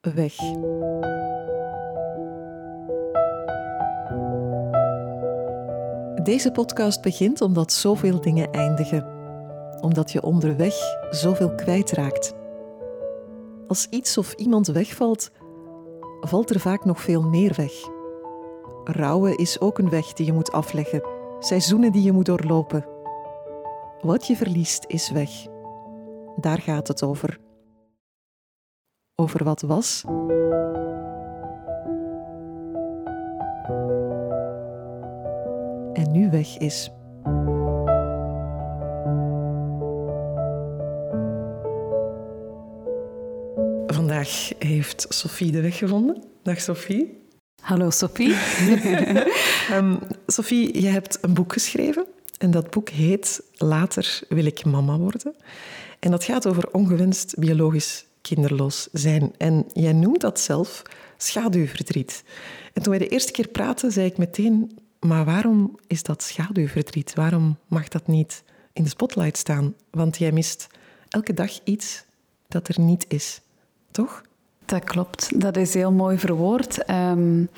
weg. Deze podcast begint omdat zoveel dingen eindigen. Omdat je onderweg zoveel kwijtraakt. Als iets of iemand wegvalt, valt er vaak nog veel meer weg. Rouwen is ook een weg die je moet afleggen, seizoenen die je moet doorlopen. Wat je verliest is weg. Daar gaat het over. Over wat was en nu weg is. Vandaag heeft Sophie de weg gevonden. Dag Sophie. Hallo Sophie. um, Sophie, je hebt een boek geschreven en dat boek heet Later wil ik mama worden. En dat gaat over ongewenst biologisch kinderloos zijn. En jij noemt dat zelf schaduwverdriet. En toen wij de eerste keer praten, zei ik meteen: Maar waarom is dat schaduwverdriet? Waarom mag dat niet in de spotlight staan? Want jij mist elke dag iets dat er niet is, toch? Dat klopt, dat is heel mooi verwoord. Um,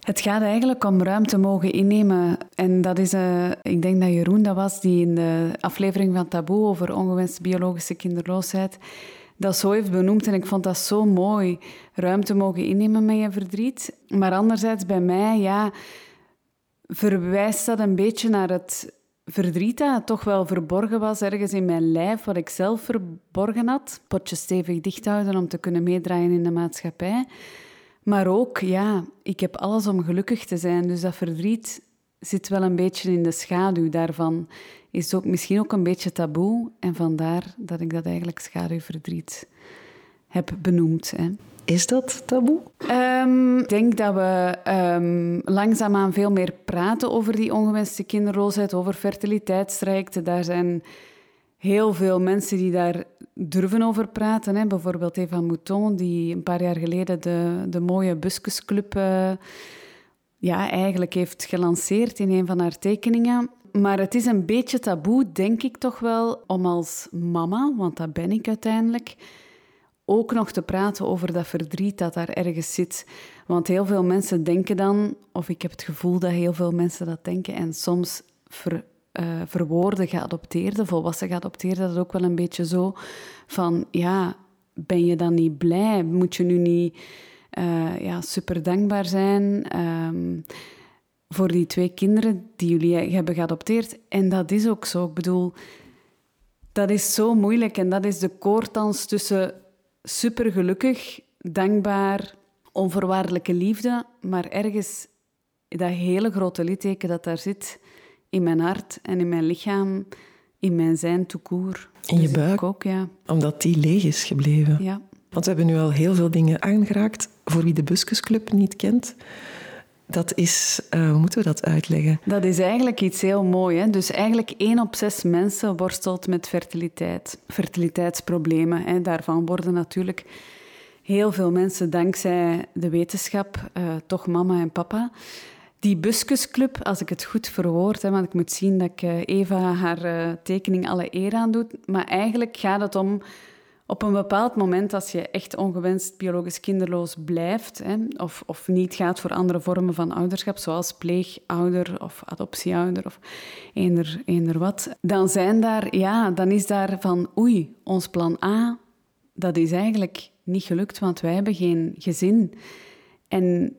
het gaat eigenlijk om ruimte mogen innemen. En dat is, uh, ik denk dat Jeroen dat was, die in de aflevering van Taboe over ongewenste biologische kinderloosheid dat zo heeft benoemd. En ik vond dat zo mooi. Ruimte mogen innemen met je verdriet. Maar anderzijds bij mij, ja, verwijst dat een beetje naar het verdriet dat toch wel verborgen was ergens in mijn lijf, wat ik zelf verborgen had. Potje stevig dicht houden om te kunnen meedraaien in de maatschappij. Maar ook, ja, ik heb alles om gelukkig te zijn. Dus dat verdriet zit wel een beetje in de schaduw daarvan. Is ook misschien ook een beetje taboe. En vandaar dat ik dat eigenlijk schaduwverdriet heb benoemd. Hè. Is dat taboe? Um, ik denk dat we um, langzaamaan veel meer praten over die ongewenste kinderloosheid, over fertiliteitstrajecten. Daar zijn heel veel mensen die daar durven over praten. Hè. Bijvoorbeeld Eva Mouton, die een paar jaar geleden de, de mooie Buskusclub uh, ja, eigenlijk heeft gelanceerd in een van haar tekeningen. Maar het is een beetje taboe, denk ik toch wel, om als mama, want dat ben ik uiteindelijk, ook nog te praten over dat verdriet dat daar ergens zit. Want heel veel mensen denken dan, of ik heb het gevoel dat heel veel mensen dat denken, en soms ver, uh, verwoorden geadopteerde, volwassen geadopteerde, dat ook wel een beetje zo van, ja, ben je dan niet blij? Moet je nu niet uh, ja, super dankbaar zijn um, voor die twee kinderen die jullie hebben geadopteerd? En dat is ook zo. Ik bedoel, dat is zo moeilijk en dat is de koortdans tussen super gelukkig, dankbaar, onvoorwaardelijke liefde, maar ergens dat hele grote litteken dat daar zit in mijn hart en in mijn lichaam, in mijn zijn toekoer. In je dus buik? Ook, ja. Omdat die leeg is gebleven. Ja. Want we hebben nu al heel veel dingen aangeraakt. Voor wie de Buskusclub niet kent, dat is, uh, hoe moeten we dat uitleggen? Dat is eigenlijk iets heel moois. Dus eigenlijk één op zes mensen worstelt met fertiliteit. Fertiliteitsproblemen. Hè. Daarvan worden natuurlijk heel veel mensen dankzij de wetenschap uh, toch mama en papa. Die Buskusclub, als ik het goed verwoord, hè, want ik moet zien dat ik uh, Eva haar tekening alle eer aan doet, maar eigenlijk gaat het om op een bepaald moment, als je echt ongewenst biologisch kinderloos blijft hè, of, of niet gaat voor andere vormen van ouderschap, zoals pleegouder of adoptieouder of eender, eender wat, dan, zijn daar, ja, dan is daar van oei, ons plan A, dat is eigenlijk niet gelukt, want wij hebben geen gezin. En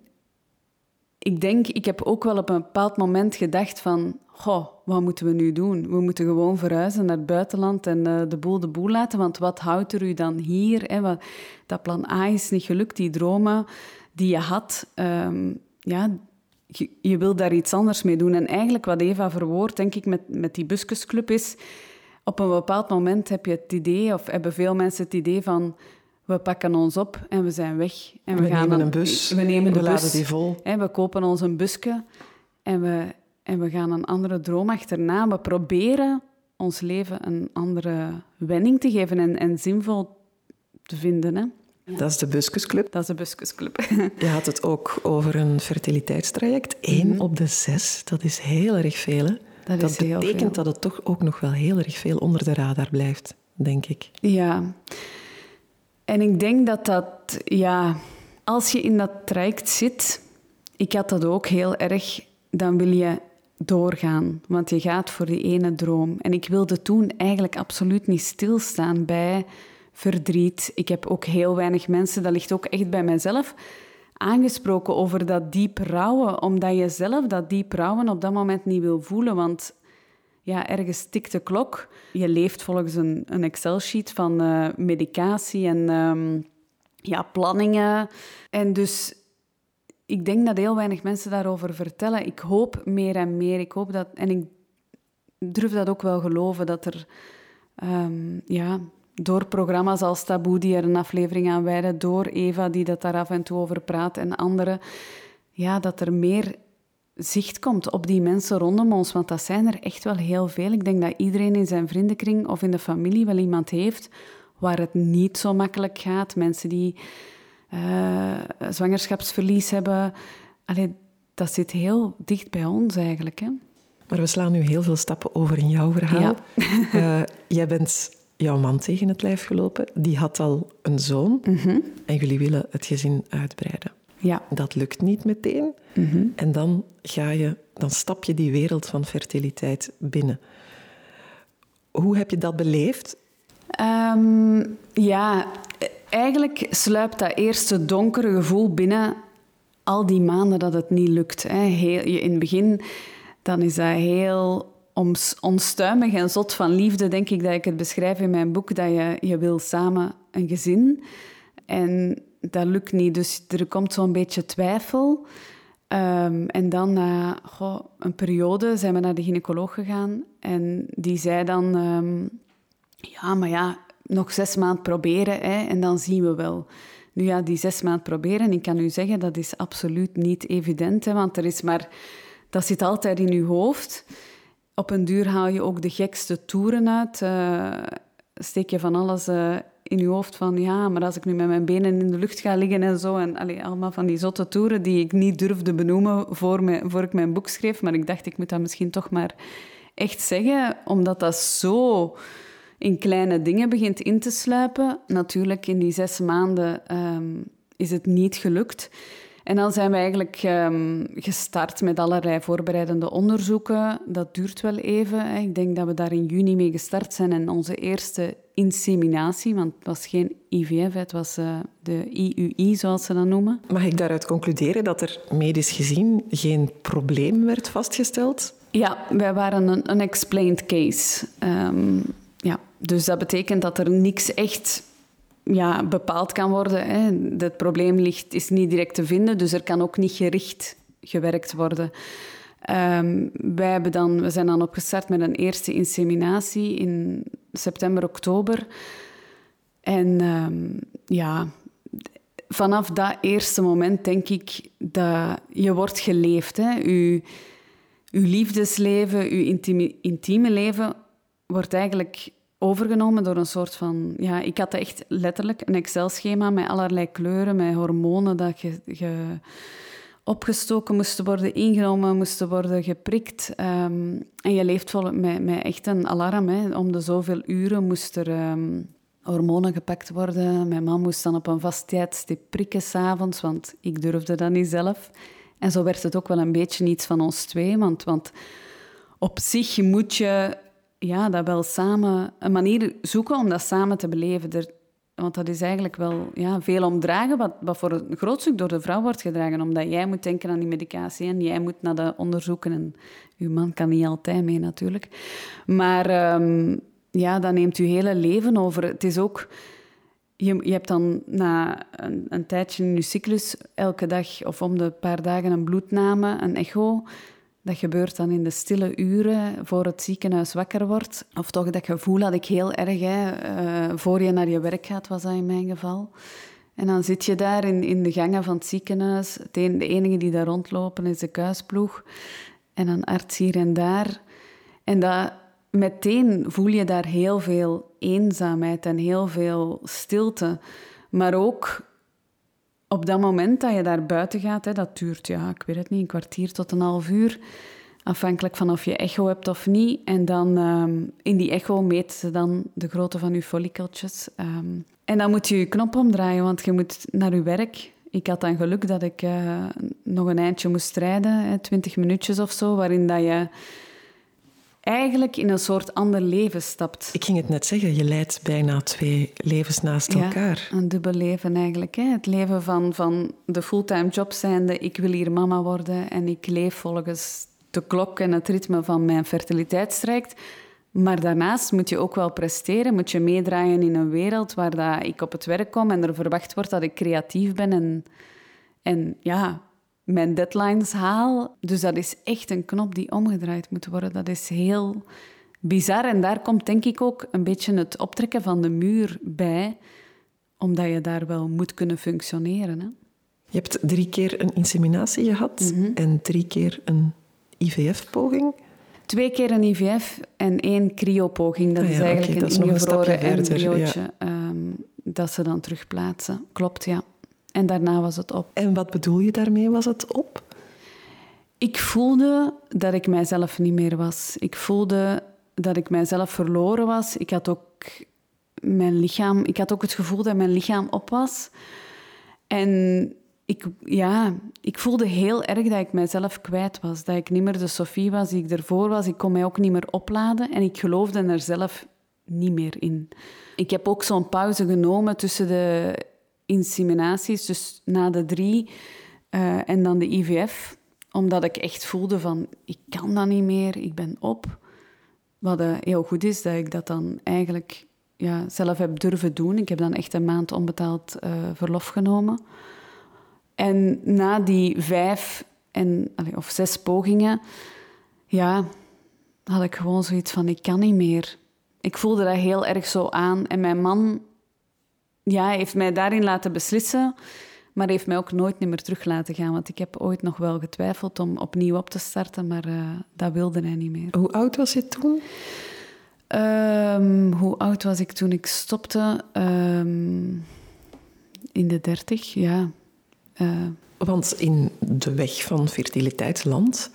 ik denk, ik heb ook wel op een bepaald moment gedacht van, goh, wat moeten we nu doen? We moeten gewoon verhuizen naar het buitenland en uh, de boel de boel laten, want wat houdt er u dan hier? Hè? Wat, dat plan A is niet gelukt, die dromen die je had, um, ja, je, je wil daar iets anders mee doen. En eigenlijk wat Eva verwoordt, denk ik, met, met die buskusclub is, op een bepaald moment heb je het idee, of hebben veel mensen het idee van we pakken ons op en we zijn weg. En we, we gaan nemen een bus. We nemen de we bus. laden die vol. Hè, we kopen ons een busje en we, en we gaan een andere droom achterna. We proberen ons leven een andere wending te geven en, en zinvol te vinden. Hè. Dat is de Buskusclub. Dat is de Buskusclub. Je had het ook over een fertiliteitstraject. Eén mm. op de zes, dat is heel erg veel. Hè? Dat, betekent dat het toch ook nog wel heel erg veel onder de radar blijft, denk ik. Ja. En ik denk dat dat, ja, als je in dat traject zit, ik had dat ook heel erg, dan wil je doorgaan, want je gaat voor die ene droom. En ik wilde toen eigenlijk absoluut niet stilstaan bij verdriet. Ik heb ook heel weinig mensen, dat ligt ook echt bij mijzelf, aangesproken over dat diep rouwen, omdat je zelf dat diep rouwen op dat moment niet wil voelen, want ja, ergens tikt de klok. Je leeft volgens een, een Excel-sheet van uh, medicatie en um, ja, planningen. En dus ik denk dat heel weinig mensen daarover vertellen. Ik hoop meer en meer. Ik hoop dat, en ik durf dat ook wel geloven, dat er um, ja, door programma's als Taboe, die er een aflevering aan wijden, door Eva, die dat daar af en toe over praat, en anderen, ja, dat er meer zicht komt op die mensen rondom ons. Want dat zijn er echt wel heel veel. Ik denk dat iedereen in zijn vriendenkring of in de familie wel iemand heeft waar het niet zo makkelijk gaat. Mensen die uh, zwangerschapsverlies hebben. Allee, dat zit heel dicht bij ons eigenlijk. Hè? Maar we slaan nu heel veel stappen over in jouw verhaal. Ja. uh, jij bent jouw man tegen het lijf gelopen. Die had al een zoon. Mhm. En jullie willen het gezin uitbreiden. Ja. Dat lukt niet meteen. Mhm. En dan, ga je, dan stap je die wereld van fertiliteit binnen. Hoe heb je dat beleefd? Um, ja, eigenlijk sluipt dat eerste donkere gevoel binnen al die maanden dat het niet lukt. Hè. Heel, in het begin dan is dat heel onstuimig en zot van liefde, denk ik dat ik het beschrijf in mijn boek, dat je, je wil samen een gezin. En dat lukt niet, dus er komt zo'n beetje twijfel. Um, en dan na goh, een periode zijn we naar de gynaecoloog gegaan en die zei dan... Um, ja, maar ja, nog zes maanden proberen hè, en dan zien we wel. Nu ja, die zes maanden proberen, ik kan u zeggen, dat is absoluut niet evident. Hè, want er is maar, dat zit altijd in uw hoofd. Op een duur haal je ook de gekste toeren uit. Uh, steek je van alles uh, in je hoofd van... Ja, maar als ik nu met mijn benen in de lucht ga liggen en zo... En allemaal van die zotte toeren die ik niet durfde benoemen voor, me, voor ik mijn boek schreef. Maar ik dacht, ik moet dat misschien toch maar echt zeggen. Omdat dat zo in kleine dingen begint in te sluipen. Natuurlijk, in die zes maanden um, is het niet gelukt. En dan zijn we eigenlijk um, gestart met allerlei voorbereidende onderzoeken. Dat duurt wel even. Hè. Ik denk dat we daar in juni mee gestart zijn. En onze eerste inseminatie, want het was geen IVF, het was uh, de IUI, zoals ze dat noemen. Mag ik daaruit concluderen dat er medisch gezien geen probleem werd vastgesteld? Ja, wij waren een unexplained case. Um, ja, dus dat betekent dat er niks echt ja, bepaald kan worden. Hè. Het probleem ligt, is niet direct te vinden, dus er kan ook niet gericht gewerkt worden. Um, wij hebben dan, we zijn dan opgestart met een eerste inseminatie in september, oktober. En um, ja, vanaf dat eerste moment denk ik dat je wordt geleefd. Hè. Uw, uw liefdesleven, uw intieme, intieme leven wordt eigenlijk overgenomen door een soort van... Ja, ik had echt letterlijk een Excel-schema met allerlei kleuren, met hormonen dat je, opgestoken moesten worden, ingenomen moesten worden, geprikt. Ehm, en je leeft vol met, met echt een alarm. Hè. Om de zoveel uren moest er ehm, hormonen gepakt worden. Mijn man moest dan op een vast tijdstip prikken s'avonds, want ik durfde dat niet zelf. En zo werd het ook wel een beetje iets van ons twee, want... want op zich moet je ja, dat wel samen... Een manier zoeken om dat samen te beleven. Er, want dat is eigenlijk wel ja, veel omdragen, wat, wat voor een groot stuk door de vrouw wordt gedragen. Omdat jij moet denken aan die medicatie en jij moet naar de onderzoeken. En uw man kan niet altijd mee, natuurlijk. Maar um, ja, dat neemt uw hele leven over. Het is ook... Je, je hebt dan na een, een tijdje in je cyclus elke dag of om de paar dagen een bloedname, een echo... Dat gebeurt dan in de stille uren voor het ziekenhuis wakker wordt. Of toch dat gevoel had ik heel erg. Hè. Uh, voor je naar je werk gaat, was dat in mijn geval. En dan zit je daar in, in de gangen van het ziekenhuis. de enige die daar rondlopen is de kuisploeg. En een arts hier en daar. En dat, meteen voel je daar heel veel eenzaamheid en heel veel stilte. Maar ook op dat moment dat je daar buiten gaat, hè, dat duurt, ja, ik weet het niet, een kwartier tot een half uur. afhankelijk van of je echo hebt of niet. En dan ehm, in die echo meten ze dan de grootte van je follikeltjes. Ehm, en dan moet je je knop omdraaien, want je moet naar je werk. Ik had dan geluk dat ik eh, nog een eindje moest rijden, twintig minuutjes of zo, waarin dat je eigenlijk in een soort ander leven stapt. Ik ging het net zeggen, je leidt bijna twee levens naast elkaar. een dubbel leven eigenlijk. Hè? Het leven van, van de fulltime job zijnde, ik wil hier mama worden en ik leef volgens de klok en het ritme van mijn fertiliteitstraject. Maar daarnaast moet je ook wel presteren, moet je meedraaien in een wereld waar dat ik op het werk kom en er verwacht wordt dat ik creatief ben en, en ja, mijn deadlines haal. Dus dat is echt een knop die omgedraaid moet worden. Dat is heel bizar. En daar komt denk ik ook een beetje het optrekken van de muur bij, omdat je daar wel moet kunnen functioneren. Hè? Je hebt drie keer een inseminatie gehad mhm. en drie keer een IVF-poging. Twee keer een IVF en één cryopoging. Dat ah is eigenlijk een ingevroren embryootje ehm, dat ze dan terugplaatsen. Klopt, ja. En daarna was het op. En wat bedoel je daarmee, was het op? Ik voelde dat ik mijzelf niet meer was. Ik voelde dat ik mijzelf verloren was. Ik had ook mijn lichaam... Ik had ook het gevoel dat mijn lichaam op was. En ik, ja, ik voelde heel erg dat ik mijzelf kwijt was. Dat ik niet meer de Sophie was die ik ervoor was. Ik kon mij ook niet meer opladen. En ik geloofde er zelf niet meer in. Ik heb ook zo'n pauze genomen tussen de inseminaties, dus na de drie uh, en dan de IVF, omdat ik echt voelde van, ik kan dat niet meer, ik ben op. Wat uh, heel goed is, dat ik dat dan eigenlijk ja, zelf heb durven doen. Ik heb dan echt een maand onbetaald uh, verlof genomen. En na die vijf en, of zes pogingen, ja, had ik gewoon zoiets van, ik kan niet meer. Ik voelde dat heel erg zo aan. En mijn man ja, heeft mij daarin laten beslissen, maar heeft mij ook nooit meer terug laten gaan. Want ik heb ooit nog wel getwijfeld om opnieuw op te starten, maar uh, dat wilde hij niet meer. Hoe oud was je toen? Um, hoe oud was ik toen ik stopte? Um, in de dertig, ja. Uh, Want in de weg van fertiliteitsland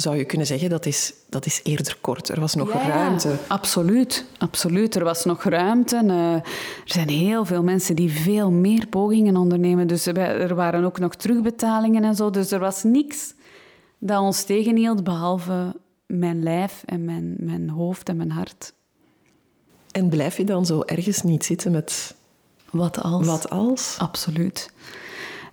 zou je kunnen zeggen dat is, dat is eerder kort. Er was nog ruimte. Absoluut, absoluut. Er was nog ruimte. Uh, er zijn heel veel mensen die veel meer pogingen ondernemen. Dus er waren ook nog terugbetalingen en zo. Dus er was niks dat ons tegenhield, behalve mijn lijf en mijn, mijn hoofd en mijn hart. En blijf je dan zo ergens niet zitten met... Wat als? Wat als? Absoluut.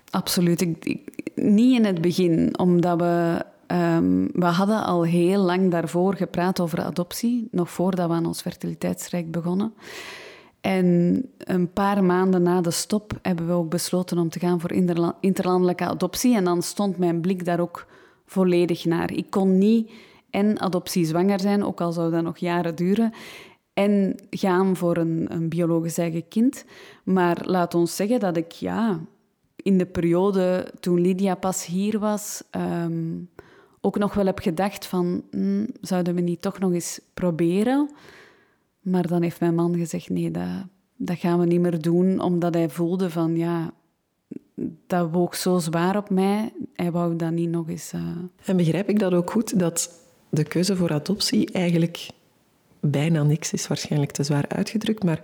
Absoluut. ik, niet in het begin, omdat we Um, we hadden al heel lang daarvoor gepraat over adoptie, nog voordat we aan ons fertiliteitsrijk begonnen. En een paar maanden na de stop hebben we ook besloten om te gaan voor interlandelijke adoptie. En dan stond mijn blik daar ook volledig naar. Ik kon niet en adoptie zwanger zijn, ook al zou dat nog jaren duren, en gaan voor een, een biologisch eigen kind. Maar laat ons zeggen dat ik ja, in de periode toen Lydia pas hier was, ehm, ook nog wel heb gedacht van, hm, zouden we niet toch nog eens proberen? Maar dan heeft mijn man gezegd, nee, dat, dat gaan we niet meer doen, omdat hij voelde van, ja, dat woog zo zwaar op mij. Hij wou dat niet nog eens... Uh... En begrijp ik dat ook goed, dat de keuze voor adoptie eigenlijk bijna niks is, waarschijnlijk te zwaar uitgedrukt, maar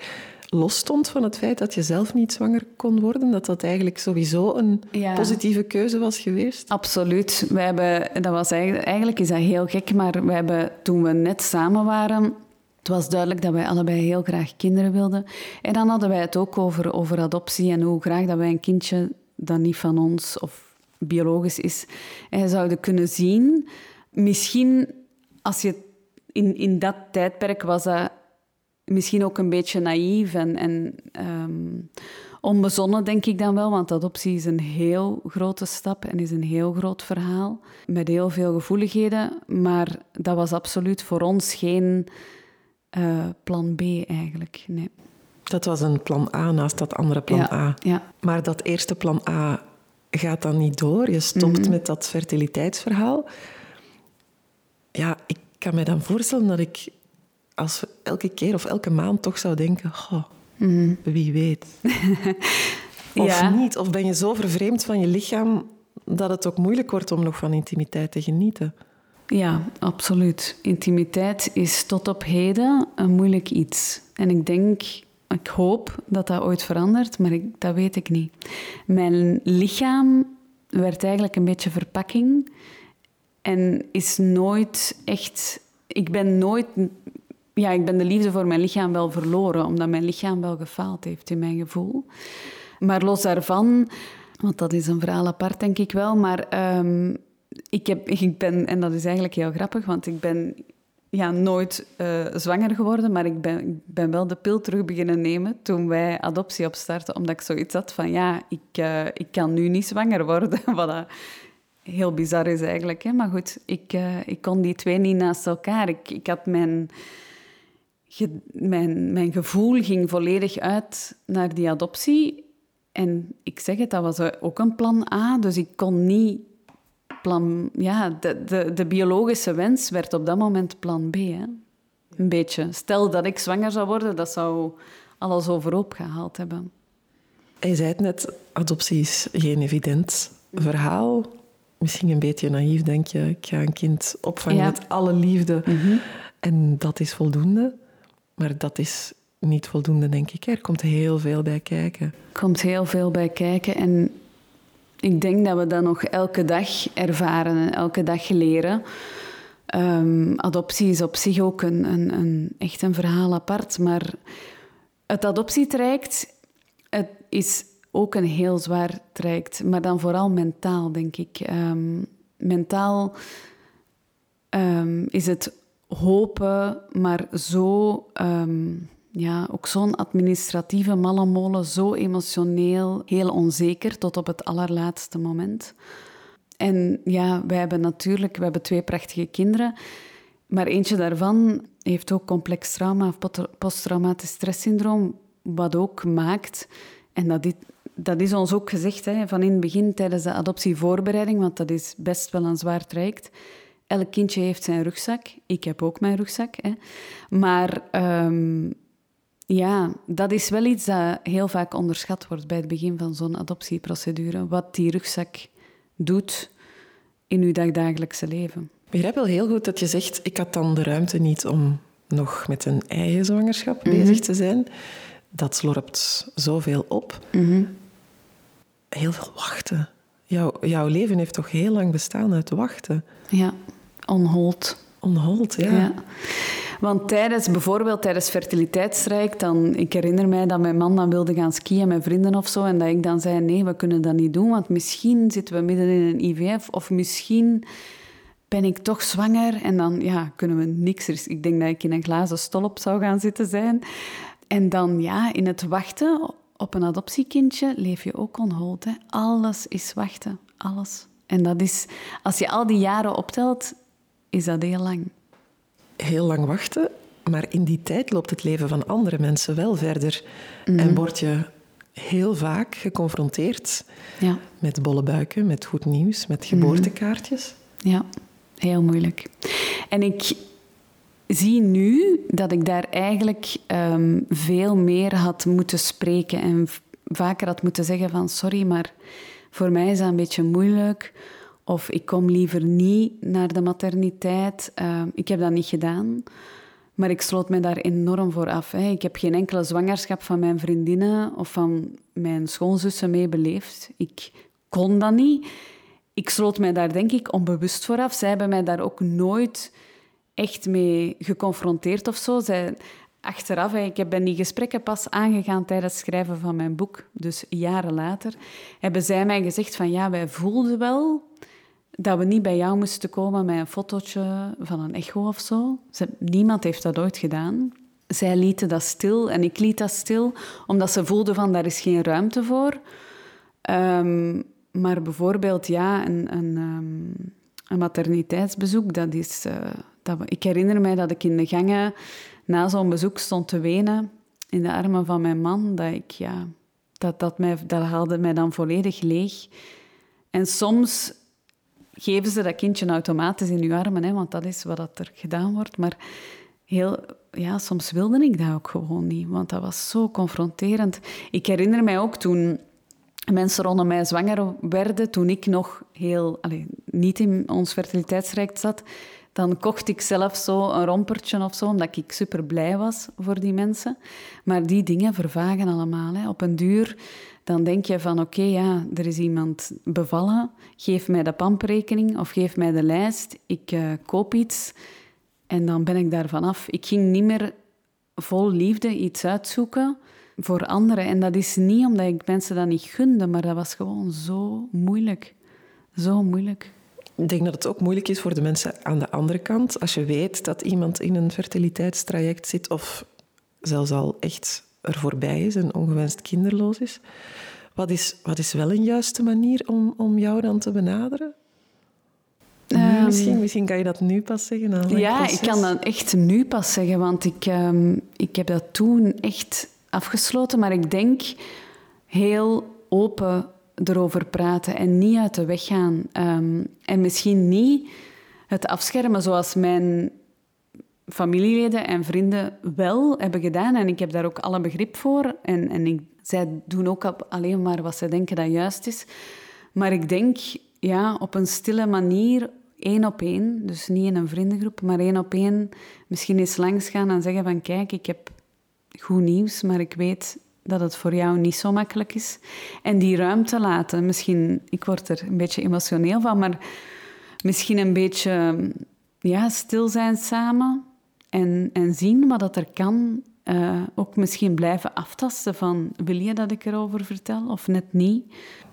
los stond van het feit dat je zelf niet zwanger kon worden? Dat dat eigenlijk sowieso een positieve keuze was geweest? Absoluut. We hebben, dat was eigenlijk, eigenlijk is dat heel gek, maar we hebben, toen we net samen waren... Het was duidelijk dat wij allebei heel graag kinderen wilden. En dan hadden wij het ook over, over adoptie en hoe graag dat wij een kindje dat niet van ons of biologisch is, zouden kunnen zien. Misschien als je in, in dat tijdperk was dat misschien ook een beetje naïef en, en um, onbezonnen, denk ik dan wel. Want adoptie is een heel grote stap en is een heel groot verhaal. Met heel veel gevoeligheden. Maar dat was absoluut voor ons geen uh, plan B eigenlijk. Nee. Dat was een plan A naast dat andere plan A. Ja. Maar dat eerste plan A gaat dan niet door. Je stopt mhm. met dat fertiliteitsverhaal. Ja, ik kan me dan voorstellen dat ik als we elke keer of elke maand toch zou denken, goh, mm. wie weet. of niet. Of ben je zo vervreemd van je lichaam dat het ook moeilijk wordt om nog van intimiteit te genieten. Ja, absoluut. Intimiteit is tot op heden een moeilijk iets. En ik denk, ik hoop dat dat ooit verandert, maar ik, dat weet ik niet. Mijn lichaam werd eigenlijk een beetje verpakking en is nooit echt. Ik ben nooit. Ja, ik ben de liefde voor mijn lichaam wel verloren, omdat mijn lichaam wel gefaald heeft in mijn gevoel. Maar los daarvan, want dat is een verhaal apart, denk ik wel, maar ehm, ik, heb, ik ben, en dat is eigenlijk heel grappig, want ik ben ja, nooit uh, zwanger geworden, maar ik ben, ben wel de pil terug beginnen nemen toen wij adoptie opstarten, omdat ik zoiets had van, ja, ik, uh, ik kan nu niet zwanger worden, wat heel bizar is eigenlijk. Hè? Maar goed, ik, uh, ik kon die twee niet naast elkaar. Ik, ik had mijn, mijn, mijn gevoel ging volledig uit naar die adoptie. En ik zeg het, dat was ook een plan A, dus ik kon niet plan... Ja, de, de, de biologische wens werd op dat moment plan B. Hè? Een beetje. Stel dat ik zwanger zou worden, dat zou alles overhoop gehaald hebben. je zei het net, adoptie is geen evident verhaal. Misschien een beetje naïef, denk je. Ik ga een kind opvangen met alle liefde. Mhm. En dat is voldoende. Maar dat is niet voldoende, denk ik. Er komt heel veel bij kijken. Er komt heel veel bij kijken. En ik denk dat we dat nog elke dag ervaren en elke dag leren. Um, adoptie is op zich ook een, een, een, echt een verhaal apart. Maar het adoptietraject het is ook een heel zwaar traject. Maar dan vooral mentaal, denk ik. Um, mentaal um, is het hopen, maar zo ja, ook zo'n administratieve mallenmolen, zo emotioneel, heel onzeker tot op het allerlaatste moment. En ja, wij hebben natuurlijk we hebben twee prachtige kinderen, maar eentje daarvan heeft ook complex trauma of posttraumatisch stresssyndroom, wat ook maakt, en dat, dit, dat is ons ook gezegd hè, van in het begin tijdens de adoptievoorbereiding, want dat is best wel een zwaar traject. Elk kindje heeft zijn rugzak. Ik heb ook mijn rugzak. Hè. Maar um, ja, dat is wel iets dat heel vaak onderschat wordt bij het begin van zo'n adoptieprocedure. Wat die rugzak doet in uw dagdagelijkse leven. Ik begrijp wel heel goed dat je zegt, ik had dan de ruimte niet om nog met een eigen zwangerschap mhm. bezig te zijn. Dat slorpt zoveel op. Mhm. Heel veel wachten. Jouw, jouw leven heeft toch heel lang bestaan uit wachten? Ja, onhold. Onhold, ja. ja. Want tijdens, bijvoorbeeld tijdens fertiliteitsstrijk, dan, ik herinner mij dat mijn man dan wilde gaan skiën met vrienden of zo, en dat ik dan zei, nee, we kunnen dat niet doen, want misschien zitten we midden in een IVF, of misschien ben ik toch zwanger, en dan ja, kunnen we niks. Ik denk dat ik in een glazen stolp zou gaan zitten zijn. En dan ja, in het wachten op een adoptiekindje leef je ook onhold. Hè. Alles is wachten, alles. En dat is, als je al die jaren optelt, is dat heel lang heel lang wachten, maar in die tijd loopt het leven van andere mensen wel verder. En mhm. word je heel vaak geconfronteerd ja. met bolle buiken, met goed nieuws, met geboortekaartjes. Ja, heel moeilijk. En ik zie nu dat ik daar eigenlijk ehm, veel meer had moeten spreken en vaker had moeten zeggen van sorry, maar voor mij is dat een beetje moeilijk of ik kom liever niet naar de materniteit. Uh, ik heb dat niet gedaan. Maar ik sloot me daar enorm voor af. Hè. Ik heb geen enkele zwangerschap van mijn vriendinnen of van mijn schoonzussen mee beleefd. Ik kon dat niet. Ik sloot mij daar denk ik onbewust voor af. Zij hebben mij daar ook nooit echt mee geconfronteerd of zo. Zij, achteraf, ik ben die gesprekken pas aangegaan tijdens het schrijven van mijn boek, dus jaren later, hebben zij mij gezegd van ja, wij voelden wel dat we niet bij jou moesten komen met een fotootje van een echo of zo. Ze, niemand heeft dat ooit gedaan. Zij lieten dat stil en ik liet dat stil, omdat ze voelden van daar is geen ruimte voor. Um, maar bijvoorbeeld, ja, een, een, um, een materniteitsbezoek, dat is... Uh, dat ik herinner mij dat ik in de gangen na zo'n bezoek stond te wenen in de armen van mijn man. Dat ik, ja... Dat, dat, mij, dat haalde mij dan volledig leeg. En soms geven ze dat kindje automatisch in uw armen, hè, want dat is wat er gedaan wordt. Maar heel, ja, soms wilde ik dat ook gewoon niet, want dat was zo confronterend. Ik herinner mij ook toen mensen rondom mij zwanger werden, toen ik nog heel, allez, niet in ons fertiliteitsrijk zat, dan kocht ik zelf zo een rompertje of zo, omdat ik super blij was voor die mensen. Maar die dingen vervagen allemaal. Hè. Op een duur dan denk je van oké, ja, er is iemand bevallen, geef mij de pamprekening of geef mij de lijst, ik uh, koop iets en dan ben ik daarvan af. Ik ging niet meer vol liefde iets uitzoeken voor anderen. En dat is niet omdat ik mensen dat niet gunde, maar dat was gewoon zo moeilijk. Zo moeilijk. Ik denk dat het ook moeilijk is voor de mensen aan de andere kant. Als je weet dat iemand in een fertiliteitstraject zit of zelfs al echt er voorbij is en ongewenst kinderloos is. Wat is, wat is wel een juiste manier om, om jou dan te benaderen? Um, misschien, misschien kan je dat nu pas zeggen. ja, ik kan dat echt nu pas zeggen, want ik, um, ik heb dat toen echt afgesloten. Maar ik denk heel open erover praten en niet uit de weg gaan. Um, en misschien niet het afschermen zoals mijn familieleden en vrienden wel hebben gedaan. En ik heb daar ook alle begrip voor. En, en ik, zij doen ook alleen maar wat ze denken dat juist is. Maar ik denk, ja, op een stille manier, één op één, dus niet in een vriendengroep, maar één op één, misschien eens langs gaan en zeggen van, kijk, ik heb goed nieuws, maar ik weet dat het voor jou niet zo makkelijk is. En die ruimte laten. Misschien, ik word er een beetje emotioneel van, maar misschien een beetje ja, stil zijn samen en, en zien wat dat er kan. Uh, ook misschien blijven aftasten van wil je dat ik erover vertel of net niet.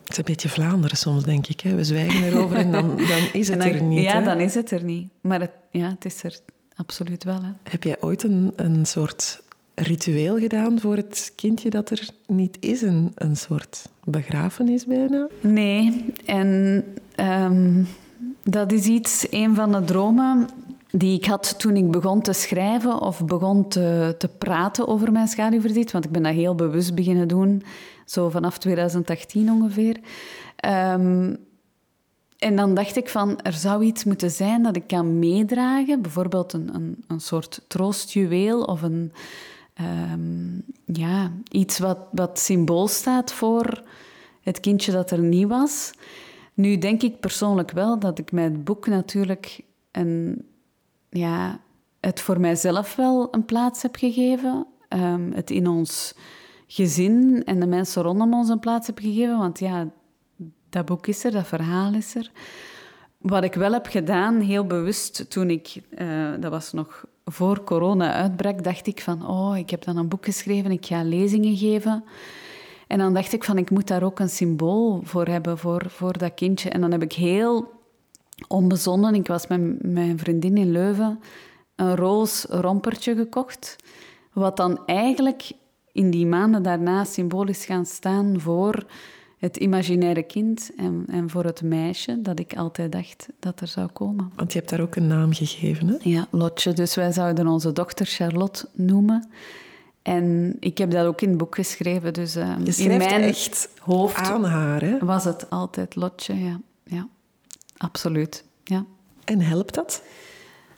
Het is een beetje Vlaanderen soms, denk ik. Hè? We zwijgen erover en dan, dan is het er niet. Ja, dan is het er niet. Maar het, ja, het is er absoluut wel. Hè. Heb jij ooit een, een soort ritueel gedaan voor het kindje dat er niet is? Een, een soort begrafenis bijna? Nee, en um, dat is iets, een van de dromen die ik had toen ik begon te schrijven of begon te, te praten over mijn schaduwverdriet. Want ik ben dat heel bewust beginnen doen, zo vanaf 2018 ongeveer. Um, en dan dacht ik van, er zou iets moeten zijn dat ik kan meedragen. Bijvoorbeeld een, een, een soort troostjuweel of een, um, ja, iets wat, wat symbool staat voor het kindje dat er niet was. Nu denk ik persoonlijk wel dat ik het boek natuurlijk een, ja, het voor mijzelf wel een plaats heb gegeven. Um, het in ons gezin en de mensen rondom ons een plaats heb gegeven. Want ja, dat boek is er, dat verhaal is er. Wat ik wel heb gedaan, heel bewust, toen ik, uh, dat was nog voor corona uitbrak, dacht ik van, oh, ik heb dan een boek geschreven, ik ga lezingen geven. En dan dacht ik van, ik moet daar ook een symbool voor hebben, voor, voor dat kindje. En dan heb ik heel onbezonnen. Ik was met mijn vriendin in Leuven een roos rompertje gekocht. Wat dan eigenlijk in die maanden daarna symbolisch gaan staan voor het imaginaire kind en, en voor het meisje dat ik altijd dacht dat er zou komen. Want je hebt daar ook een naam gegeven, hè? Ja, Lotje. Dus wij zouden onze dochter Charlotte noemen. En ik heb dat ook in het boek geschreven. Dus uh, in mijn echt hoofd aan haar, hè? was het altijd Lotje, ja. ja. Absoluut, ja. En helpt dat?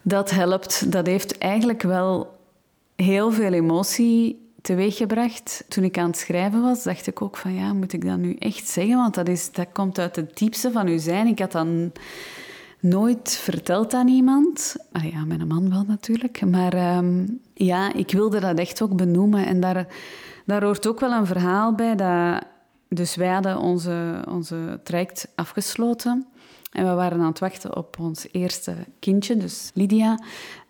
Dat helpt. Dat heeft eigenlijk wel heel veel emotie teweeggebracht. Toen ik aan het schrijven was, dacht ik ook van ja, moet ik dat nu echt zeggen? Want dat, is, dat komt uit het diepste van uw zijn. Ik had dat nooit verteld aan iemand. Ah ja, mijn man wel natuurlijk. Maar ehm, ja, ik wilde dat echt ook benoemen. En daar, daar hoort ook wel een verhaal bij. Dat, dus wij hadden onze, onze traject afgesloten. En we waren aan het wachten op ons eerste kindje, dus Lydia.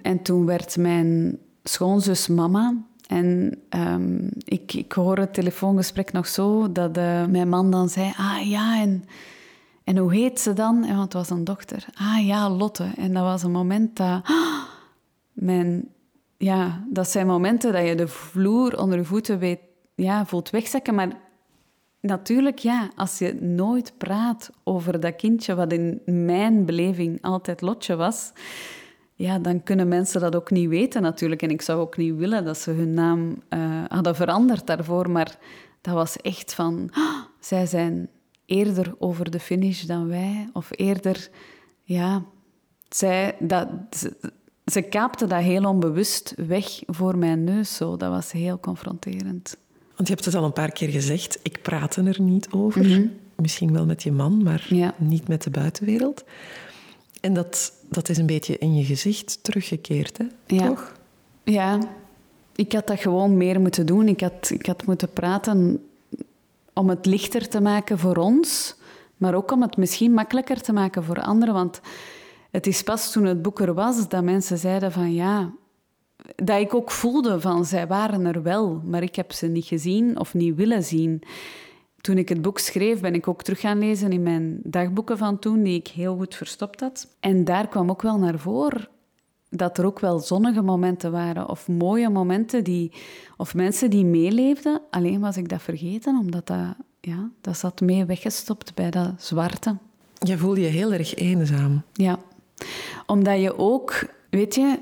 En toen werd mijn schoonzus mama. En um, ik, ik hoor het telefoongesprek nog zo, dat uh, mijn man dan zei... Ah ja, en, en hoe heet ze dan? En, want het was een dochter. Ah ja, Lotte. En dat was een moment dat... Mijn, ja, dat zijn momenten dat je de vloer onder je voeten weet, ja, voelt wegzakken. Maar Natuurlijk, ja. Als je nooit praat over dat kindje, wat in mijn beleving altijd Lotje was, ja, dan kunnen mensen dat ook niet weten natuurlijk. En ik zou ook niet willen dat ze hun naam uh, hadden veranderd daarvoor. Maar dat was echt van, oh, zij zijn eerder over de finish dan wij. Of eerder, ja, zij, dat, ze, ze kaapte dat heel onbewust weg voor mijn neus. Zo. Dat was heel confronterend. Want je hebt het al een paar keer gezegd, ik praat er niet over. Mhm. Misschien wel met je man, maar niet met de buitenwereld. En dat, dat is een beetje in je gezicht teruggekeerd, hè? Ja. Toch? Ja, ik had dat gewoon meer moeten doen. Ik had, ik had moeten praten om het lichter te maken voor ons, maar ook om het misschien makkelijker te maken voor anderen. Want het is pas toen het boek er was dat mensen zeiden van ja, dat ik ook voelde van zij waren er wel, maar ik heb ze niet gezien of niet willen zien. Toen ik het boek schreef, ben ik ook terug gaan lezen in mijn dagboeken van toen, die ik heel goed verstopt had. En daar kwam ook wel naar voren dat er ook wel zonnige momenten waren of mooie momenten die, of mensen die meeleefden. Alleen was ik dat vergeten, omdat dat, ja, dat zat mee weggestopt bij dat zwarte. Je voelde je heel erg eenzaam. Ja, omdat je ook, weet je,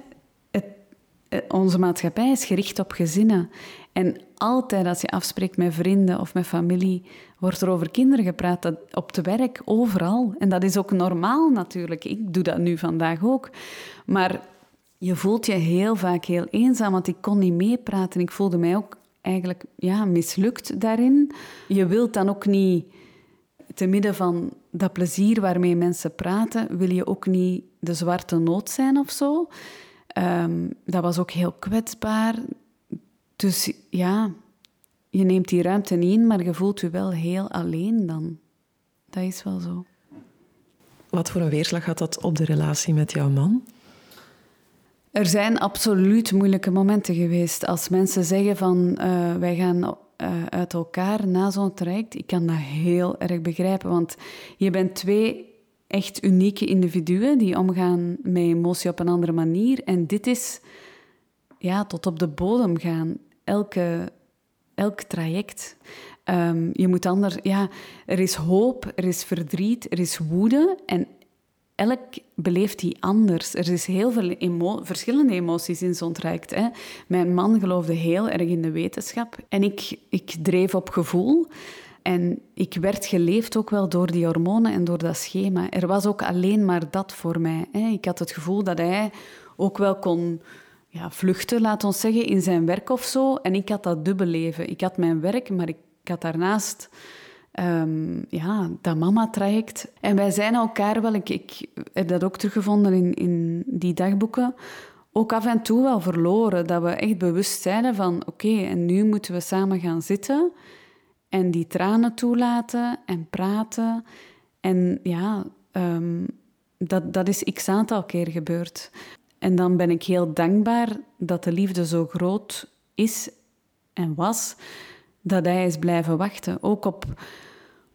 onze maatschappij is gericht op gezinnen. En altijd als je afspreekt met vrienden of met familie, wordt er over kinderen gepraat. Op het werk, overal. En dat is ook normaal natuurlijk. Ik doe dat nu vandaag ook. Maar je voelt je heel vaak heel eenzaam, want ik kon niet meepraten. Ik voelde mij ook eigenlijk ja, mislukt daarin. Je wilt dan ook niet, te midden van dat plezier waarmee mensen praten, wil je ook niet de zwarte noot zijn of zo. Ehm, dat was ook heel kwetsbaar. Dus ja, je neemt die ruimte niet in, maar je voelt je wel heel alleen dan. Dat is wel zo. Wat voor een weerslag had dat op de relatie met jouw man? Er zijn absoluut moeilijke momenten geweest. Als mensen zeggen van uh, wij gaan uh, uit elkaar na zo'n traject, ik kan dat heel erg begrijpen. Want je bent twee echt unieke individuen die omgaan met emotie op een andere manier. En dit is ja, tot op de bodem gaan. Elke, elk traject. Um, je moet anders... Ja, er is hoop, er is verdriet, er is woede. En elk beleeft die anders. Er is heel veel verschillende emoties in zo'n traject. Hè. Mijn man geloofde heel erg in de wetenschap en ik, ik dreef op gevoel. En ik werd geleefd ook wel door die hormonen en door dat schema. Er was ook alleen maar dat voor mij. Ik had het gevoel dat hij ook wel kon ja, vluchten, laat ons zeggen, in zijn werk of zo. En ik had dat dubbel leven. Ik had mijn werk, maar ik, had daarnaast um, ja, dat mama-traject. En wij zijn elkaar wel, ik, heb dat ook teruggevonden in, in die dagboeken, ook af en toe wel verloren. Dat we echt bewust zeiden van, oké, en nu moeten we samen gaan zitten en die tranen toelaten en praten. En ja, um, dat, dat is x aantal keer gebeurd. En dan ben ik heel dankbaar dat de liefde zo groot is en was, dat hij is blijven wachten. Ook op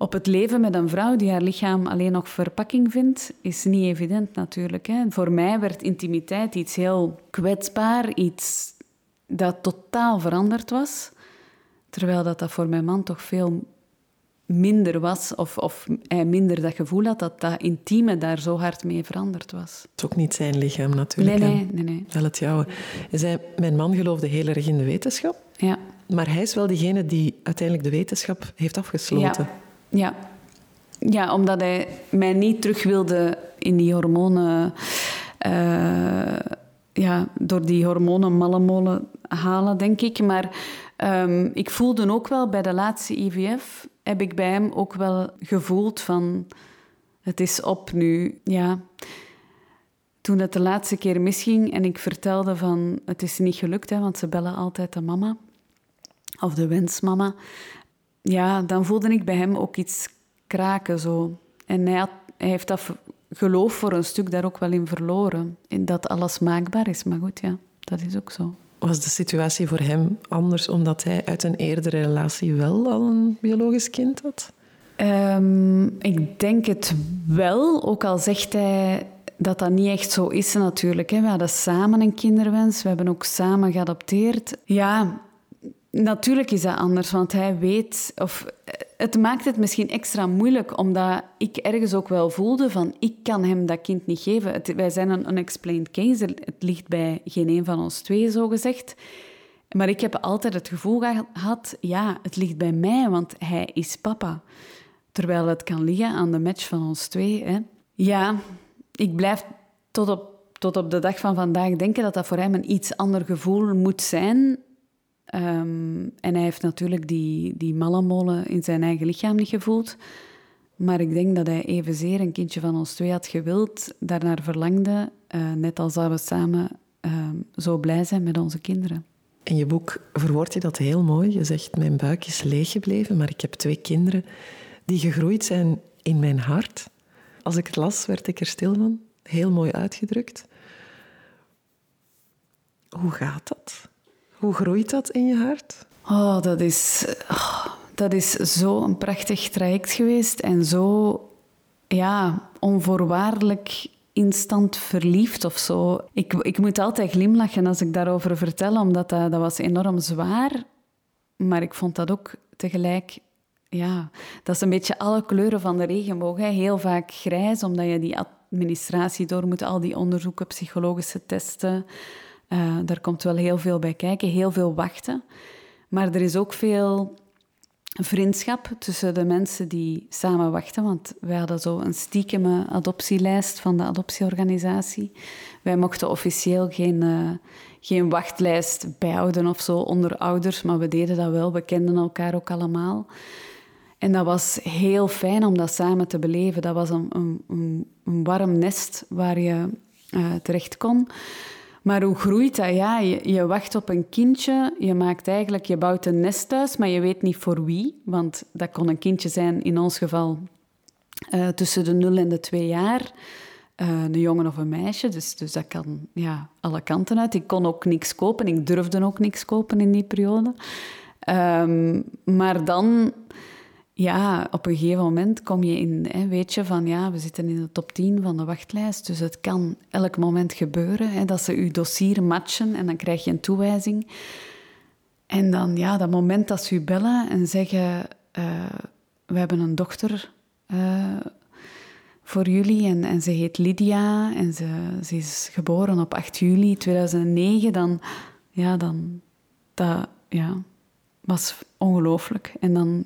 op het leven met een vrouw die haar lichaam alleen nog verpakking vindt, is niet evident natuurlijk. Hè. Voor mij werd intimiteit iets heel kwetsbaar, iets dat totaal veranderd was. Terwijl dat, dat voor mijn man toch veel minder was, of, of hij minder dat gevoel had dat dat intieme daar zo hard mee veranderd was. Het is ook niet zijn lichaam natuurlijk. Nee, nee, nee. nee. Wel het jouwe. Zei, mijn man geloofde heel erg in de wetenschap. Ja. Maar hij is wel diegene die uiteindelijk de wetenschap heeft afgesloten. Ja. Ja. ja, omdat hij mij niet terug wilde in die hormonen... Uh, ja, door die hormonen mallemolen halen, denk ik. Maar um, ik voelde ook wel bij de laatste IVF... heb ik bij hem ook wel gevoeld van... Het is op nu, ja toen het de laatste keer misging en ik vertelde van het is niet gelukt, hè, want ze bellen altijd de mama of de wensmama ja, dan voelde ik bij hem ook iets kraken zo. En hij, hij heeft dat geloof voor een stuk daar ook wel in verloren. In dat alles maakbaar is. Maar goed, ja, dat is ook zo. Was de situatie voor hem anders omdat hij uit een eerdere relatie wel al een biologisch kind had? Um, ik denk het wel, ook al zegt hij dat dat niet echt zo is natuurlijk. Hè. We hadden samen een kinderwens, we hebben ook samen geadopteerd. Ja, Natuurlijk is dat anders, want hij weet, of het maakt het misschien extra moeilijk, omdat ik ergens ook wel voelde van ik kan hem dat kind niet geven. wij zijn een unexplained case, het ligt bij geen een van ons twee, zo gezegd. Maar ik heb altijd het gevoel gehad, ja, het ligt bij mij, want hij is papa. Terwijl het kan liggen aan de match van ons twee. Hè. Ja, ik blijf tot op, tot op de dag van vandaag denken dat dat voor hem een iets ander gevoel moet zijn Um, en hij heeft natuurlijk die, die mallenmolen in zijn eigen lichaam niet gevoeld. Maar ik denk dat hij evenzeer een kindje van ons twee had gewild, daarnaar verlangde, uh, net als dat we samen uh, zo blij zijn met onze kinderen. In je boek verwoord je dat heel mooi. Je zegt, mijn buik is leeg gebleven, maar ik heb twee kinderen die gegroeid zijn in mijn hart. Als ik het las, werd ik er stil van. Heel mooi uitgedrukt. Hoe gaat dat? Hoe groeit dat in je hart? Oh, dat is, oh, dat is zo een prachtig traject geweest en zo ja, onvoorwaardelijk instant verliefd of zo. Ik, ik moet altijd glimlachen als ik daarover vertel, omdat dat, dat was enorm zwaar. Maar ik vond dat ook tegelijk... Ja, dat is een beetje alle kleuren van de regenboog. Hè. Heel vaak grijs, omdat je die administratie door moet, al die onderzoeken, psychologische testen. Uh, daar komt wel heel veel bij kijken, heel veel wachten. Maar er is ook veel vriendschap tussen de mensen die samen wachten. Want wij hadden zo een stiekeme adoptielijst van de adoptieorganisatie. Wij mochten officieel geen, uh, geen wachtlijst bijhouden of zo onder ouders, maar we deden dat wel. We kenden elkaar ook allemaal. En dat was heel fijn om dat samen te beleven. Dat was een, een, een warm nest waar je uh, terecht kon. Maar hoe groeit dat? Ja, je, je, wacht op een kindje. Je maakt eigenlijk, je bouwt een nest thuis, maar je weet niet voor wie. Want dat kon een kindje zijn, in ons geval, uh, tussen de 0 en de 2 jaar. Uh, een jongen of een meisje. Dus, dus dat kan ja, alle kanten uit. Ik kon ook niks kopen. Ik durfde ook niks kopen in die periode. Um, maar dan ja, op een gegeven moment kom je in, hè, weet je van ja, we zitten in de top 10 van de wachtlijst, dus het kan elk moment gebeuren hè, dat ze je dossier matchen en dan krijg je een toewijzing. En dan ja, dat moment dat ze u bellen en zeggen, uh, we hebben een dochter uh, voor jullie en, en ze heet Lydia en ze, ze is geboren op 8 juli 2009, dan, ja, dan, dat, ja, was ongelooflijk. En dan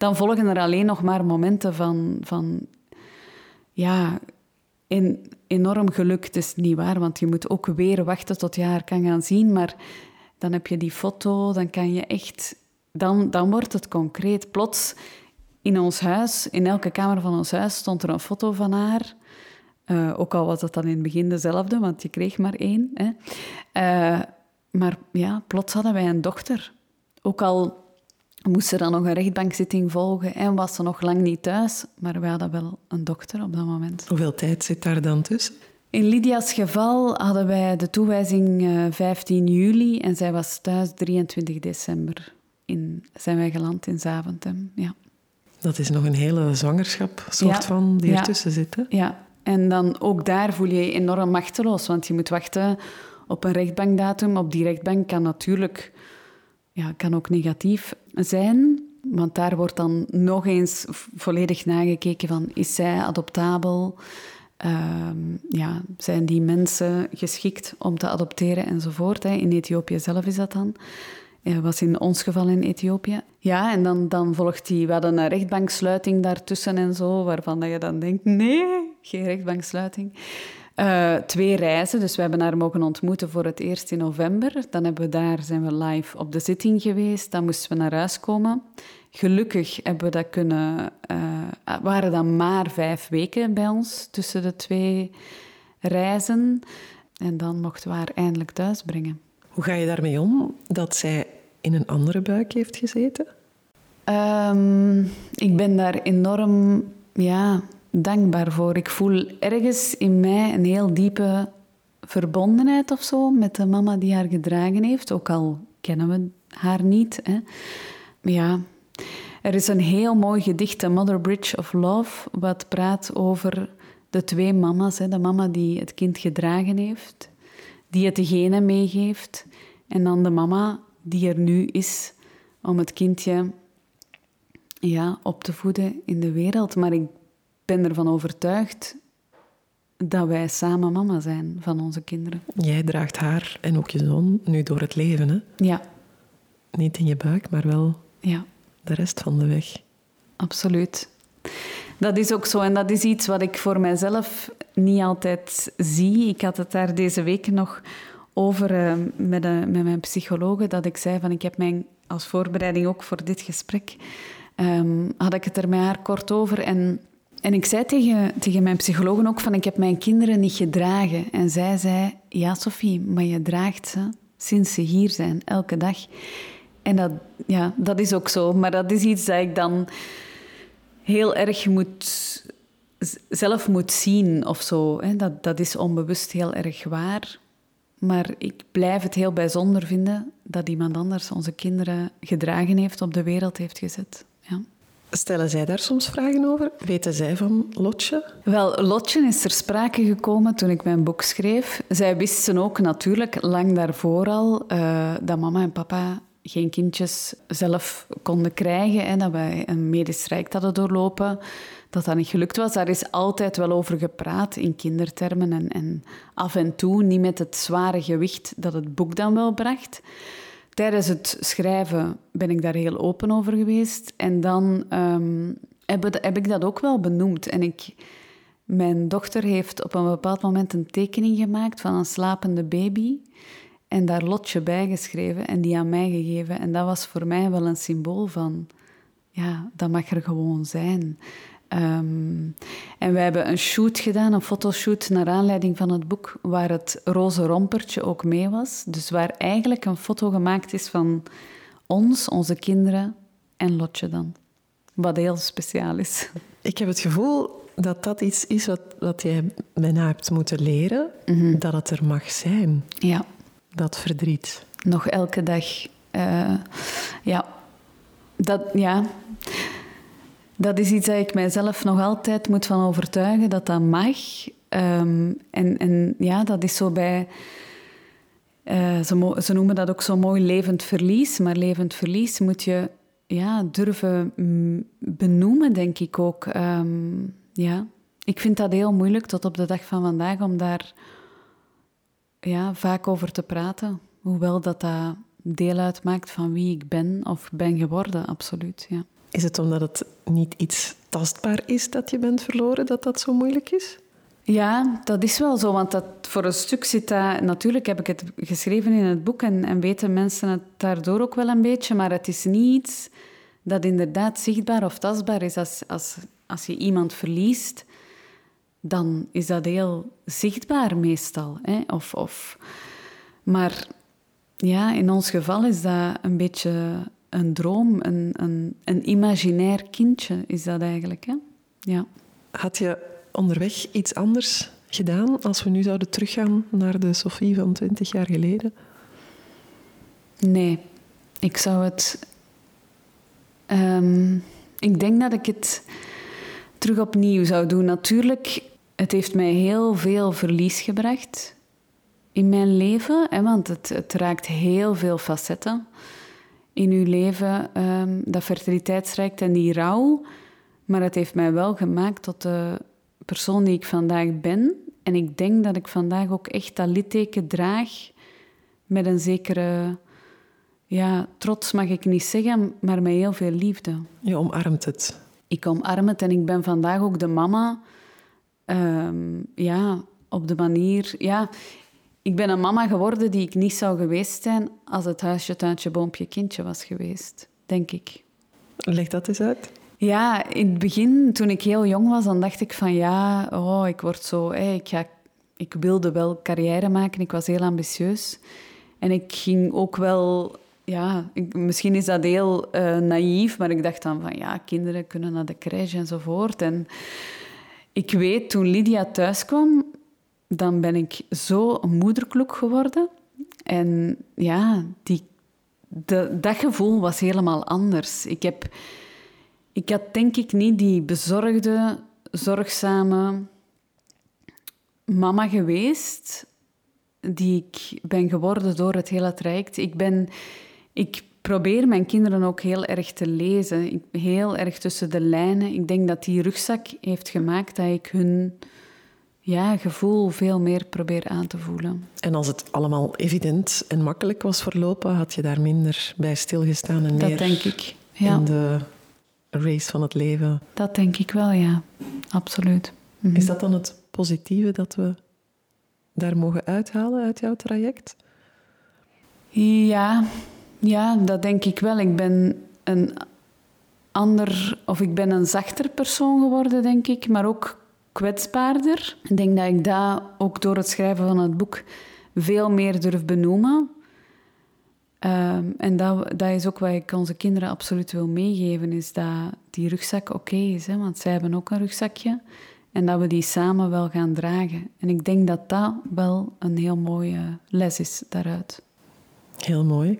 dan volgen er alleen nog maar momenten van, van ja, in, enorm geluk. Het is niet waar, want je moet ook weer wachten tot je haar kan gaan zien. Maar dan heb je die foto, dan kan je echt... Dan, dan wordt het concreet. Plots in ons huis, in elke kamer van ons huis, stond er een foto van haar. Uh, ook al was dat dan in het begin dezelfde, want je kreeg maar één. Hè. Uh, maar ja, plots hadden wij een dochter. Ook al moest er dan nog een rechtbankzitting volgen en was ze nog lang niet thuis. Maar we hadden wel een dokter op dat moment. Hoeveel tijd zit daar dan tussen? In Lydia's geval hadden wij de toewijzing 15 eh, juli en zij was thuis 23 december. In, zijn wij geland in Zaventem, ja. Dat is nog een hele zwangerschap, soort van, die ertussen zit. Hè? Ja, en dan ook daar voel je je enorm machteloos, want je moet wachten op een rechtbankdatum. Op die rechtbank kan natuurlijk ja, kan ook negatief zijn. Want daar wordt dan nog eens volledig nagekeken van, is zij adoptabel? Uh, ja, zijn die mensen geschikt om te adopteren enzovoort. Hè. In Ethiopië zelf is dat dan. Dat was in ons geval in Ethiopië. Ja, en dan, dan volgt die... We hadden een rechtbanksluiting daartussen en zo, waarvan je dan denkt, nee, geen rechtbanksluiting. Uh, twee reizen, dus we hebben haar mogen ontmoeten voor het eerst in november. Dan hebben we daar, zijn we live op de zitting geweest. Dan moesten we naar huis komen. Gelukkig hebben we dat kunnen... Uh, waren dan maar vijf weken bij ons tussen de twee reizen. En dan mochten we haar eindelijk thuis brengen. Hoe ga je daarmee om dat zij in een andere buik heeft gezeten? Um, ik ben daar enorm... Ja, dankbaar voor. Ik voel ergens in mij een heel diepe verbondenheid of zo met de mama die haar gedragen heeft, ook al kennen we haar niet. Hè. Ja, er is een heel mooi gedicht, The Mother Bridge of Love, wat praat over de twee mama's. Hè. De mama die het kind gedragen heeft, die het degene meegeeft, en dan de mama die er nu is om het kindje ja, op te voeden in de wereld. Maar ik ben ervan overtuigd dat wij samen mama zijn van onze kinderen. Jij draagt haar en ook je zoon nu door het leven, hè? Ja. Niet in je buik, maar wel ja. de rest van de weg. Absoluut. Dat is ook zo en dat is iets wat ik voor mijzelf niet altijd zie. Ik had het daar deze week nog over uh, met, uh, met mijn psychologe, dat ik zei van ik heb mijn als voorbereiding ook voor dit gesprek ehm, had ik het er met haar kort over. En, en ik zei tegen, tegen mijn psycholoog ook van, ik heb mijn kinderen niet gedragen. En zij zei, ja Sophie, maar je draagt ze sinds ze hier zijn, elke dag. En dat, ja, dat is ook zo. Maar dat is iets dat ik dan heel erg moet, zelf moet zien of zo. Dat, dat is onbewust heel erg waar. Maar ik blijf het heel bijzonder vinden dat iemand anders onze kinderen gedragen heeft, op de wereld heeft gezet. Stellen zij daar soms vragen over? Weten zij van Lotje? Wel, Lotje is ter sprake gekomen toen ik mijn boek schreef. Zij wisten ook natuurlijk lang daarvoor al uh, dat mama en papa geen kindjes zelf konden krijgen. en dat wij een medisch traject hadden doorlopen. Dat dat niet gelukt was. Daar is altijd wel over gepraat in kindertermen. En, en af en toe niet met het zware gewicht dat het boek dan wel bracht. Tijdens het schrijven ben ik daar heel open over geweest. En dan um, heb, heb ik dat ook wel benoemd. En ik... Mijn dochter heeft op een bepaald moment een tekening gemaakt van een slapende baby en daar lotje bij geschreven en die aan mij gegeven. En dat was voor mij wel een symbool van, ja, dat mag er gewoon zijn. Ehm, en wij hebben een shoot gedaan, een fotoshoot, naar aanleiding van het boek, waar het roze rompertje ook mee was. Dus waar eigenlijk een foto gemaakt is van ons, onze kinderen en Lotje dan. Wat heel speciaal is. Ik heb het gevoel dat dat iets is wat, wat jij bijna hebt moeten leren, mhm. dat het er mag zijn. Ja dat verdriet. Nog elke dag. Uh, ja, dat, ja, dat is iets dat ik mijzelf nog altijd moet van overtuigen dat dat mag. Um, en, en ja, dat is zo bij. Uh, ze, noemen dat ook zo mooi levend verlies. Maar levend verlies moet je ja, durven benoemen, denk ik ook. Um, ja. Ik vind dat heel moeilijk tot op de dag van vandaag om daar ja, vaak over te praten. Hoewel dat dat deel uitmaakt van wie ik ben of ben geworden, absoluut. Ja. Is het omdat het niet iets tastbaar is dat je bent verloren, dat dat zo moeilijk is? Ja, dat is wel zo, want dat, voor een stuk zit dat... Natuurlijk heb ik het geschreven in het boek en, en weten mensen het daardoor ook wel een beetje, maar het is niet dat inderdaad zichtbaar of tastbaar is. Als, als, als je iemand verliest, dan is dat heel zichtbaar meestal. Hè? Of, of, maar ja, in ons geval is dat een beetje een droom, een, een, een imaginair kindje is dat eigenlijk. Hè? Ja. Had je onderweg iets anders gedaan als we nu zouden teruggaan naar de Sophie van 20 jaar geleden? Nee, ik zou het. Ehm, ik denk dat ik het terug opnieuw zou doen. Natuurlijk het heeft mij heel veel verlies gebracht in mijn leven, hè, want het, het raakt heel veel facetten in uw leven, um, dat fertiliteitsrijkt en die rouw. Maar het heeft mij wel gemaakt tot de persoon die ik vandaag ben. En ik denk dat ik vandaag ook echt dat litteken draag met een zekere ja, trots, mag ik niet zeggen, maar met heel veel liefde. Je omarmt het. Ik omarm het en ik ben vandaag ook de mama um, ja, op de manier... Ja, ik ben een mama geworden die ik niet zou geweest zijn als het huisje, tuintje, boompje, kindje was geweest, denk ik. Leg dat eens uit. Ja, in het begin, toen ik heel jong was, dan dacht ik van ja, oh, ik word zo... Hey, ik, ga, ik wilde wel carrière maken, ik was heel ambitieus. En ik ging ook wel... Ja, ik, misschien is dat heel uh, naïef, maar ik dacht dan van ja, kinderen kunnen naar de crèche enzovoort. En ik weet, toen Lydia thuis kwam, dan ben ik zo moederkloek geworden. En ja, die, dat gevoel was helemaal anders. Ik, heb, ik had denk ik niet die bezorgde, zorgzame mama geweest die ik ben geworden door het hele traject. Ik, ben, ik probeer mijn kinderen ook heel erg te lezen. Heel erg tussen de lijnen. Ik denk dat die rugzak heeft gemaakt dat ik hun ja, gevoel veel meer probeer aan te voelen. En als het allemaal evident en makkelijk was verlopen, had je daar minder bij stilgestaan en dat meer denk ik. Ja. in de race van het leven. Dat denk ik wel, ja. Absoluut. Mhm. Is dat dan het positieve dat we daar mogen uithalen uit jouw traject? Ja, ja, dat denk ik wel. Ik ben een ander, of ik ben een zachter persoon geworden, denk ik, maar ook kwetsbaarder. Ik denk dat ik dat ook door het schrijven van het boek veel meer durf benoemen. Ehm, en dat, dat is ook wat ik onze kinderen absoluut wil meegeven, is dat die rugzak oké is. Hè? Want zij hebben ook een rugzakje. En dat we die samen wel gaan dragen. En ik denk dat dat wel een heel mooie les is daaruit. Heel mooi.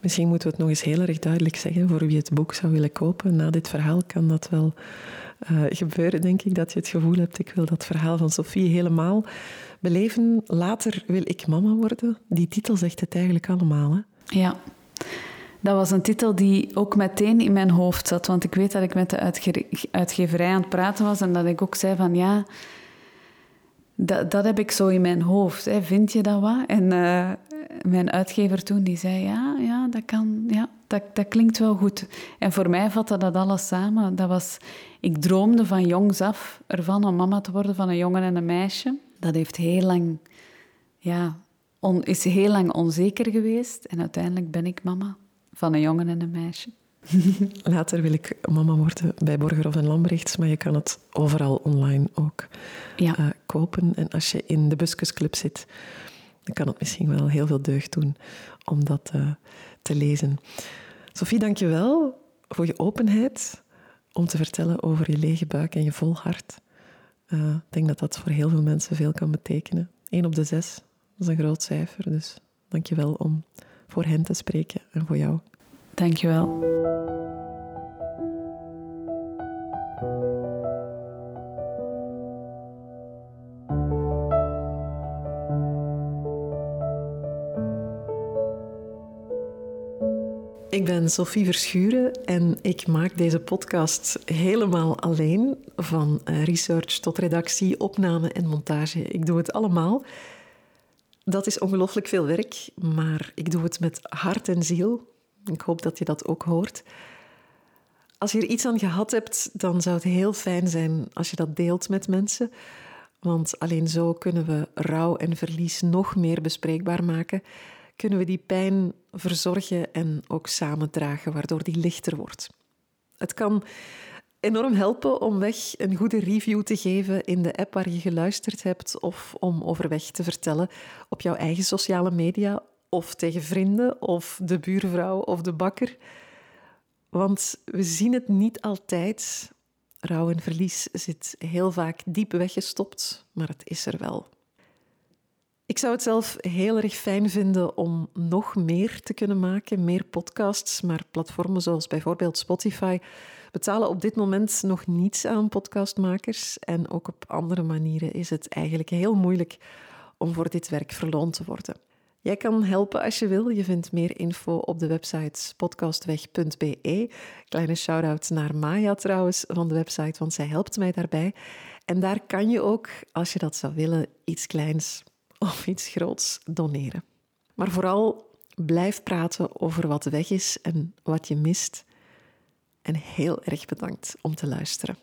Misschien moeten we het nog eens heel erg duidelijk zeggen voor wie het boek zou willen kopen. Na dit verhaal kan dat wel uh, gebeuren, denk ik, dat je het gevoel hebt, ik wil dat verhaal van Sophie helemaal beleven. Later wil ik mama worden. Die titel zegt het eigenlijk allemaal. Hè? Ja, dat was een titel die ook meteen in mijn hoofd zat. Want ik weet dat ik met de uitgeverij aan het praten was en dat ik ook zei van ja, dat, dat heb ik zo in mijn hoofd. Hè. Vind je dat wat? En uh, mijn uitgever toen die zei ja, ja, dat kan, ja, dat, dat klinkt wel goed. En voor mij vatte dat alles samen. Dat was, ik droomde van jongs af ervan om mama te worden van een jongen en een meisje. Dat heeft heel lang, ja, on, is heel lang onzeker geweest. En uiteindelijk ben ik mama van een jongen en een meisje. Later wil ik mama worden bij Borgerhof en Lambrechts, maar je kan het overal online ook ja. uh, kopen. En als je in de Buskusclub zit, dan kan het misschien wel heel veel deugd doen om dat uh, te lezen. Sophie, dank je wel voor je openheid om te vertellen over je lege buik en je vol hart. Uh, ik denk dat dat voor heel veel mensen veel kan betekenen. 1 op de 6, dat is een groot cijfer. Dus dank je wel om voor hen te spreken en voor jou. Dank Ik ben Sophie Verschuren en ik maak deze podcast helemaal alleen. Van eh, research tot redactie, opname en montage. Ik doe het allemaal. Dat is ongelooflijk veel werk, maar ik doe het met hart en ziel. Ik hoop dat je dat ook hoort. Als je er iets aan gehad hebt, dan zou het heel fijn zijn als je dat deelt met mensen. Want alleen zo kunnen we rouw en verlies nog meer bespreekbaar maken. Kunnen we die pijn verzorgen en ook samendragen, waardoor die lichter wordt. Het kan enorm helpen om weg een goede review te geven in de app waar je geluisterd hebt of om overweg te vertellen op jouw eigen sociale media of tegen vrienden of de buurvrouw of de bakker. Want we zien het niet altijd. Rouw en verlies zit heel vaak diep weggestopt, maar het is er wel. Ik zou het zelf heel erg fijn vinden om nog meer te kunnen maken, meer podcasts, maar platformen zoals bijvoorbeeld Spotify betalen op dit moment nog niets aan podcastmakers en ook op andere manieren is het eigenlijk heel moeilijk om voor dit werk verloond te worden. Jij kan helpen als je wil. Je vindt meer info op de website podcastweg.be. Kleine shout-out naar Maya trouwens van de website, want zij helpt mij daarbij. En daar kan je ook, als je dat zou willen, iets kleins of iets groots doneren. Maar vooral blijf praten over wat weg is en wat je mist. En heel erg bedankt om te luisteren.